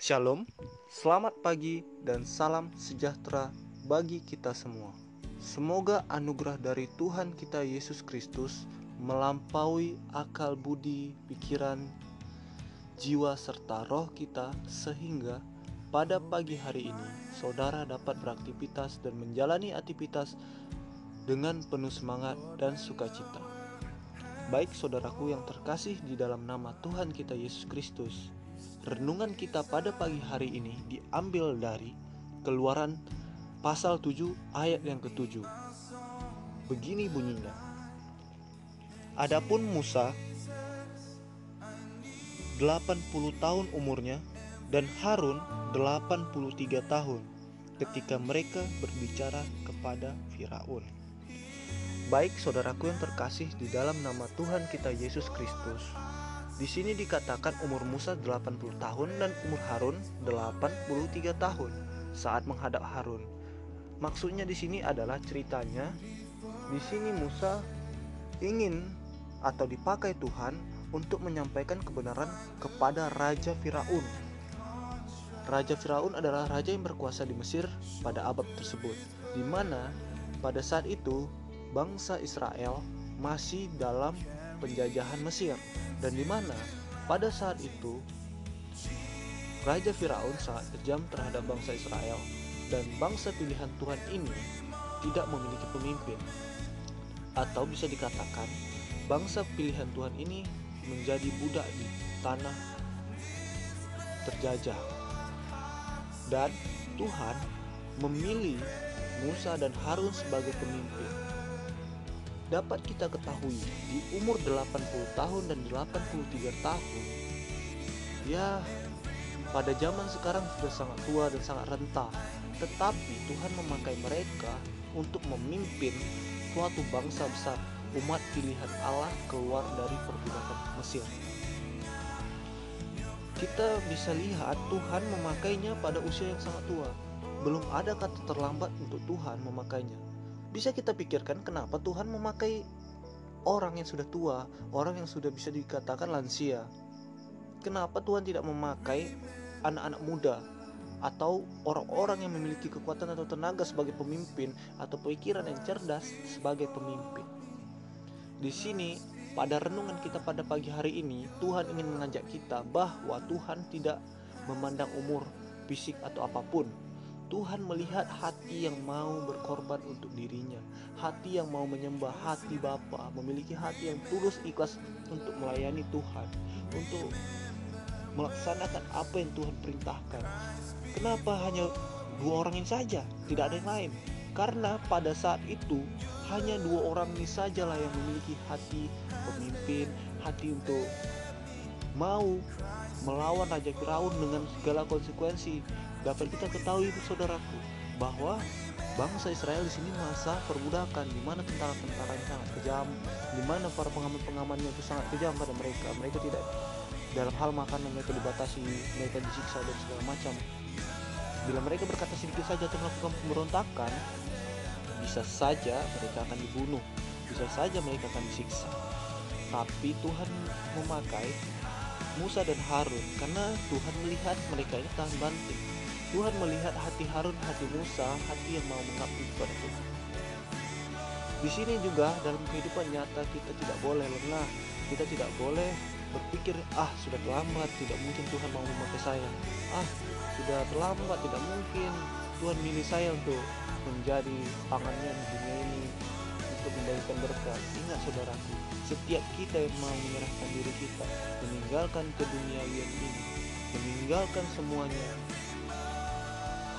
Shalom, selamat pagi dan salam sejahtera bagi kita semua. Semoga anugerah dari Tuhan kita Yesus Kristus melampaui akal budi, pikiran, jiwa serta roh kita sehingga pada pagi hari ini saudara dapat beraktivitas dan menjalani aktivitas dengan penuh semangat dan sukacita. Baik saudaraku yang terkasih di dalam nama Tuhan kita Yesus Kristus, renungan kita pada pagi hari ini diambil dari Keluaran pasal 7 ayat yang ketujuh. Begini bunyinya. Adapun Musa 80 tahun umurnya dan Harun 83 tahun ketika mereka berbicara kepada Firaun. Baik saudaraku yang terkasih di dalam nama Tuhan kita Yesus Kristus. Di sini dikatakan umur Musa 80 tahun dan umur Harun 83 tahun saat menghadap Harun. Maksudnya di sini adalah ceritanya di sini Musa ingin atau dipakai Tuhan untuk menyampaikan kebenaran kepada Raja Firaun. Raja Firaun adalah raja yang berkuasa di Mesir pada abad tersebut, di mana pada saat itu bangsa Israel masih dalam penjajahan Mesir dan di mana pada saat itu Raja Firaun sangat kejam terhadap bangsa Israel dan bangsa pilihan Tuhan ini tidak memiliki pemimpin. Atau bisa dikatakan bangsa pilihan Tuhan ini menjadi budak di tanah terjajah. Dan Tuhan memilih Musa dan Harun sebagai pemimpin dapat kita ketahui di umur 80 tahun dan 83 tahun. Ya pada zaman sekarang sudah sangat tua dan sangat renta tetapi Tuhan memakai mereka untuk memimpin suatu bangsa besar umat pilihan Allah keluar dari perbudakan Mesir. Kita bisa lihat Tuhan memakainya pada usia yang sangat tua. Belum ada kata terlambat untuk Tuhan memakainya bisa kita pikirkan kenapa Tuhan memakai orang yang sudah tua, orang yang sudah bisa dikatakan lansia. Kenapa Tuhan tidak memakai anak-anak muda atau orang-orang yang memiliki kekuatan atau tenaga sebagai pemimpin atau pikiran yang cerdas sebagai pemimpin? Di sini pada renungan kita pada pagi hari ini Tuhan ingin mengajak kita bahwa Tuhan tidak memandang umur, fisik atau apa pun, Tuhan melihat hati yang mau berkorban untuk dirinya, hati yang mau menyembah, hati Bapa, memiliki hati yang tulus ikhlas untuk melayani Tuhan, untuk melaksanakan apa yang Tuhan perintahkan. Kenapa hanya dua orang ini saja, tidak ada yang lain? Karena pada saat itu hanya dua orang ini sajalah yang memiliki hati pemimpin, hati untuk mau melawan Raja Firaun dengan segala konsekuensi dapat kita ketahui saudaraku bahwa bangsa Israel di sini masa perbudakan di mana tentara-tentara yang sangat kejam, di mana para pengaman-pengamannya itu sangat kejam pada mereka. Mereka tidak dalam hal makanan mereka dibatasi, mereka disiksa dan segala macam. Bila mereka berkata sedikit saja atau melakukan pemberontakan, bisa saja mereka akan dibunuh, bisa saja mereka akan disiksa. Tapi Tuhan memakai Musa dan Harun karena Tuhan melihat mereka ini tahan banting Tuhan melihat hati Harun, hati Musa, hati yang mau mengabdi kepada Tuhan. Di sini juga dalam kehidupan nyata kita tidak boleh lengah, kita tidak boleh berpikir ah sudah terlambat, tidak mungkin Tuhan mau memakai saya. Ah sudah terlambat, tidak mungkin Tuhan milih saya untuk menjadi tangannya di dunia ini untuk membagikan berkat. Ingat saudaraku, setiap kita yang mau menyerahkan diri kita, meninggalkan keduniawian ini, meninggalkan semuanya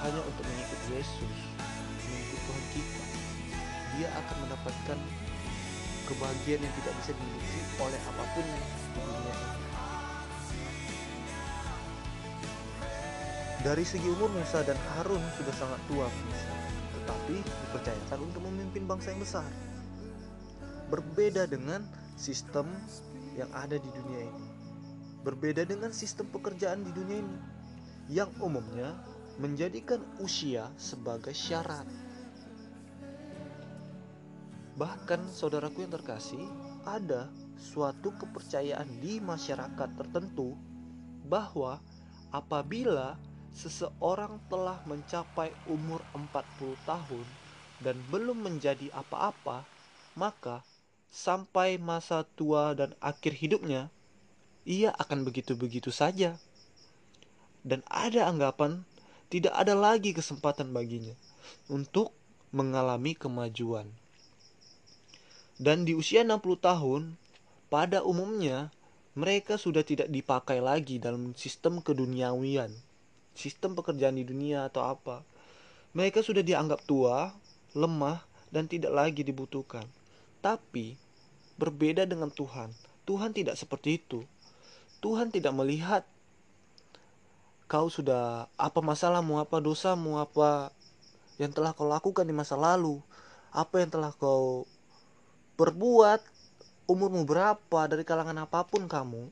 hanya untuk mengikut Yesus, mengikut Tuhan kita, dia akan mendapatkan kebahagiaan yang tidak bisa dimiliki oleh apa pun di dunia ini. Dari segi umur Musa dan Harun sudah sangat tua Musa, tetapi dipercayakan untuk memimpin bangsa yang besar. Berbeda dengan sistem yang ada di dunia ini. Berbeda dengan sistem pekerjaan di dunia ini yang umumnya menjadikan usia sebagai syarat. Bahkan saudaraku yang terkasih, ada suatu kepercayaan di masyarakat tertentu bahwa apabila seseorang telah mencapai umur 40 tahun dan belum menjadi apa-apa, maka sampai masa tua dan akhir hidupnya, ia akan begitu-begitu saja. Dan ada anggapan tidak ada lagi kesempatan baginya untuk mengalami kemajuan. Dan di usia 60 tahun, pada umumnya mereka sudah tidak dipakai lagi dalam sistem keduniawian, sistem pekerjaan di dunia atau apa. Mereka sudah dianggap tua, lemah, dan tidak lagi dibutuhkan. Tapi berbeda dengan Tuhan. Tuhan tidak seperti itu. Tuhan tidak melihat kau sudah apa masalahmu, apa dosamu, apa yang telah kau lakukan di masa lalu, apa yang telah kau perbuat umurmu berapa, dari kalangan apa pun kamu,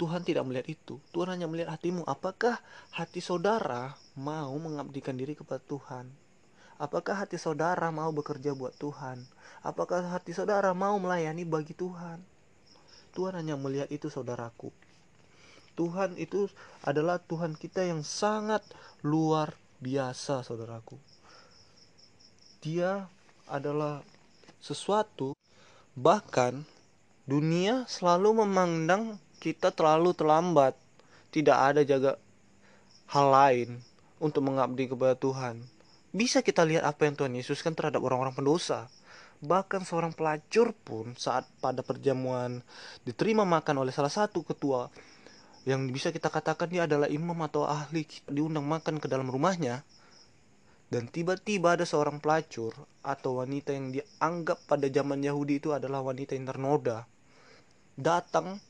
Tuhan tidak melihat itu. Tuhan hanya melihat hatimu. Apakah hati saudara mau mengabdikan diri kepada Tuhan? Apakah hati saudara mau bekerja buat Tuhan? Apakah hati saudara mau melayani bagi Tuhan? Tuhan hanya melihat itu saudaraku. Tuhan itu adalah Tuhan kita yang sangat luar biasa saudaraku. Dia adalah sesuatu, bahkan dunia selalu memandang kita terlalu terlambat. Tidak ada jaga hal lain untuk mengabdi kepada Tuhan. Bisa kita lihat apa yang Tuhan Yesus kan terhadap orang-orang pendosa. Bahkan seorang pelacur pun saat pada perjamuan diterima makan oleh salah satu ketua yang bisa kita katakan dia adalah imam atau ahli diundang makan ke dalam rumahnya dan tiba-tiba ada seorang pelacur atau wanita yang dianggap pada zaman Yahudi itu adalah wanita yang ternoda datang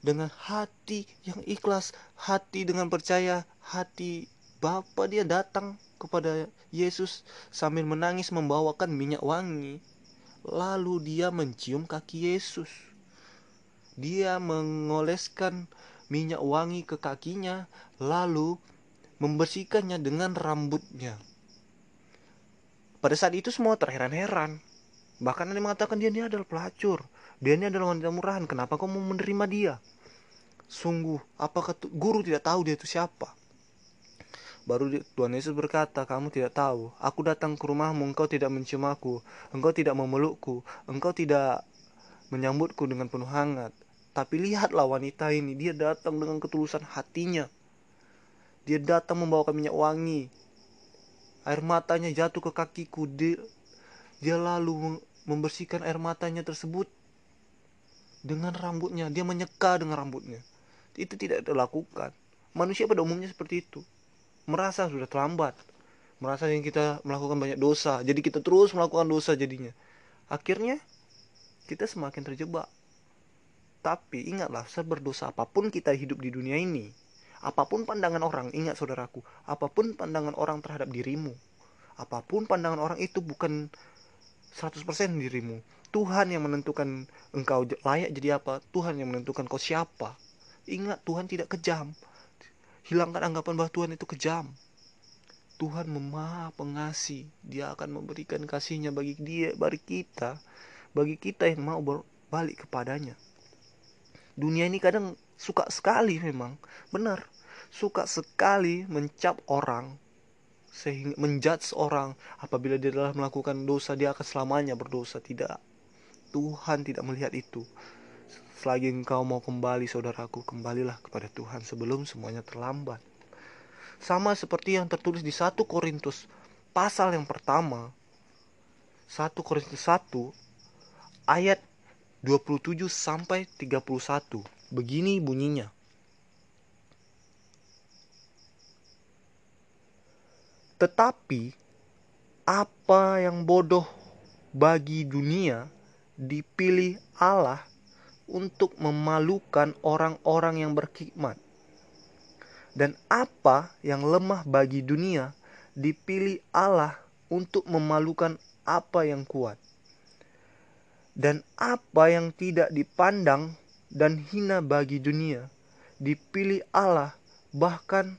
dengan hati yang ikhlas, hati dengan percaya, hati Bapa dia datang kepada Yesus sambil menangis membawakan minyak wangi. Lalu dia mencium kaki Yesus. Dia mengoleskan minyak wangi ke kakinya, lalu membersihkannya dengan rambutnya. Pada saat itu semua terheran-heran. Bahkan ada yang mengatakan dia ini adalah pelacur. Dia ini adalah wanita murahan. Kenapa kau mau menerima dia? Sungguh, apakah guru tidak tahu dia itu siapa? Baru Tuhan Yesus berkata, kamu tidak tahu. Aku datang ke rumahmu, engkau tidak mencium aku. Engkau tidak memelukku. Engkau tidak menyambutku dengan penuh hangat. Tapi lihatlah wanita ini, dia datang dengan ketulusan hatinya. Dia datang membawakan minyak wangi. Air matanya jatuh ke kakiku dia, dia lalu membersihkan air matanya tersebut dengan rambutnya. Dia menyeka dengan rambutnya. Itu tidak dilakukan manusia pada umumnya seperti itu. Merasa sudah terlambat. Merasa yang kita melakukan banyak dosa. Jadi kita terus melakukan dosa jadinya. Akhirnya kita semakin terjebak tapi ingatlah seberdosa apa pun kita hidup di dunia ini Apa pun pandangan orang, ingat saudaraku, apa pun pandangan orang terhadap dirimu, apa pun pandangan orang itu bukan 100% dirimu. Tuhan yang menentukan engkau layak jadi apa, Tuhan yang menentukan kau siapa. Ingat, Tuhan tidak kejam. Hilangkan anggapan bahwa Tuhan itu kejam. Tuhan memaha pengasih. Dia akan memberikan kasihnya bagi dia, bagi kita, bagi kita yang mau balik kepadanya. Dunia ini kadang suka sekali memang. Benar. Suka sekali mencap orang sehingga menjudge orang. Apabila dia telah melakukan dosa dia akan selamanya berdosa. Tidak. Tuhan tidak melihat itu. Selagi engkau mau kembali saudaraku kembalilah kepada Tuhan sebelum semuanya terlambat. Sama seperti yang tertulis di 1 Korintus pasal yang pertama. 1 Korintus 1 ayat 27 sampai 31 Begini bunyinya. Tetapi apa yang bodoh bagi dunia dipilih Allah untuk memalukan orang-orang yang berhikmat. Dan apa yang lemah bagi dunia dipilih Allah untuk memalukan apa yang kuat. Dan apa yang tidak dipandang dan hina bagi dunia dipilih Allah bahkan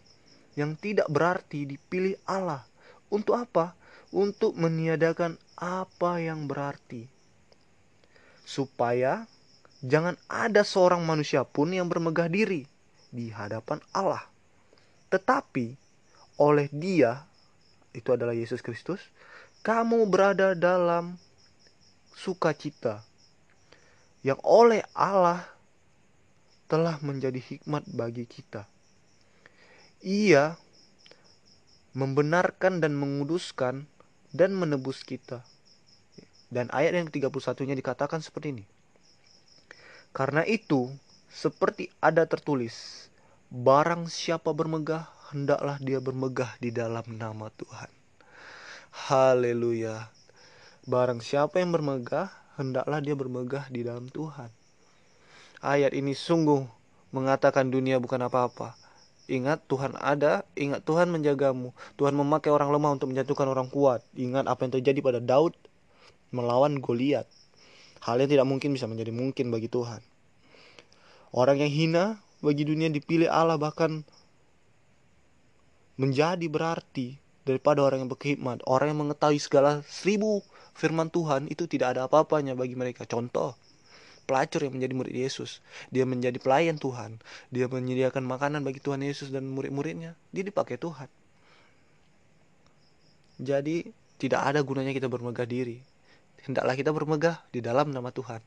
yang tidak berarti dipilih Allah untuk apa? Untuk meniadakan apa yang berarti. Supaya jangan ada seorang manusia pun yang bermegah diri di hadapan Allah. Tetapi oleh Dia, itu adalah Yesus Kristus, kamu berada dalam sukacita yang oleh Allah telah menjadi hikmat bagi kita. Ia membenarkan dan menguduskan dan menebus kita. Dan ayat yang 31-nya dikatakan seperti ini. Karena itu, seperti ada tertulis, barang siapa bermegah, hendaklah dia bermegah di dalam nama Tuhan. Haleluya. Barang siapa yang bermegah, hendaklah dia bermegah di dalam Tuhan. Ayat ini sungguh mengatakan dunia bukan apa-apa. Ingat Tuhan ada, ingat Tuhan menjagamu. Tuhan memakai orang lemah untuk menjatuhkan orang kuat. Ingat apa yang terjadi pada Daud melawan Goliat. Hal yang tidak mungkin bisa menjadi mungkin bagi Tuhan. Orang yang hina bagi dunia dipilih Allah bahkan menjadi berarti daripada orang yang berkhidmat. Orang yang mengetahui segala seribu firman Tuhan itu tidak ada apa-apanya bagi mereka. Contoh, pelacur yang menjadi murid Yesus. Dia menjadi pelayan Tuhan. Dia menyediakan makanan bagi Tuhan Yesus dan murid-muridnya. Dia dipakai Tuhan. Jadi tidak ada gunanya kita bermegah diri hendaklah kita bermegah di dalam nama Tuhan.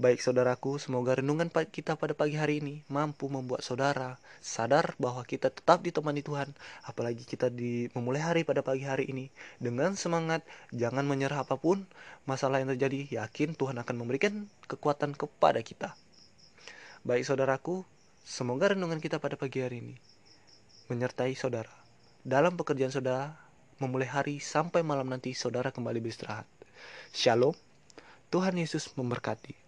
Baik saudaraku, semoga renungan kita pada pagi hari ini mampu membuat saudara sadar bahwa kita tetap ditemani Tuhan, apalagi kita di memulai hari pada pagi hari ini dengan semangat, jangan menyerah apa pun masalah yang terjadi, yakin Tuhan akan memberikan kekuatan kepada kita. Baik saudaraku, semoga renungan kita pada pagi hari ini menyertai saudara dalam pekerjaan saudara memulai hari sampai malam nanti saudara kembali beristirahat. Shalom. Tuhan Yesus memberkati.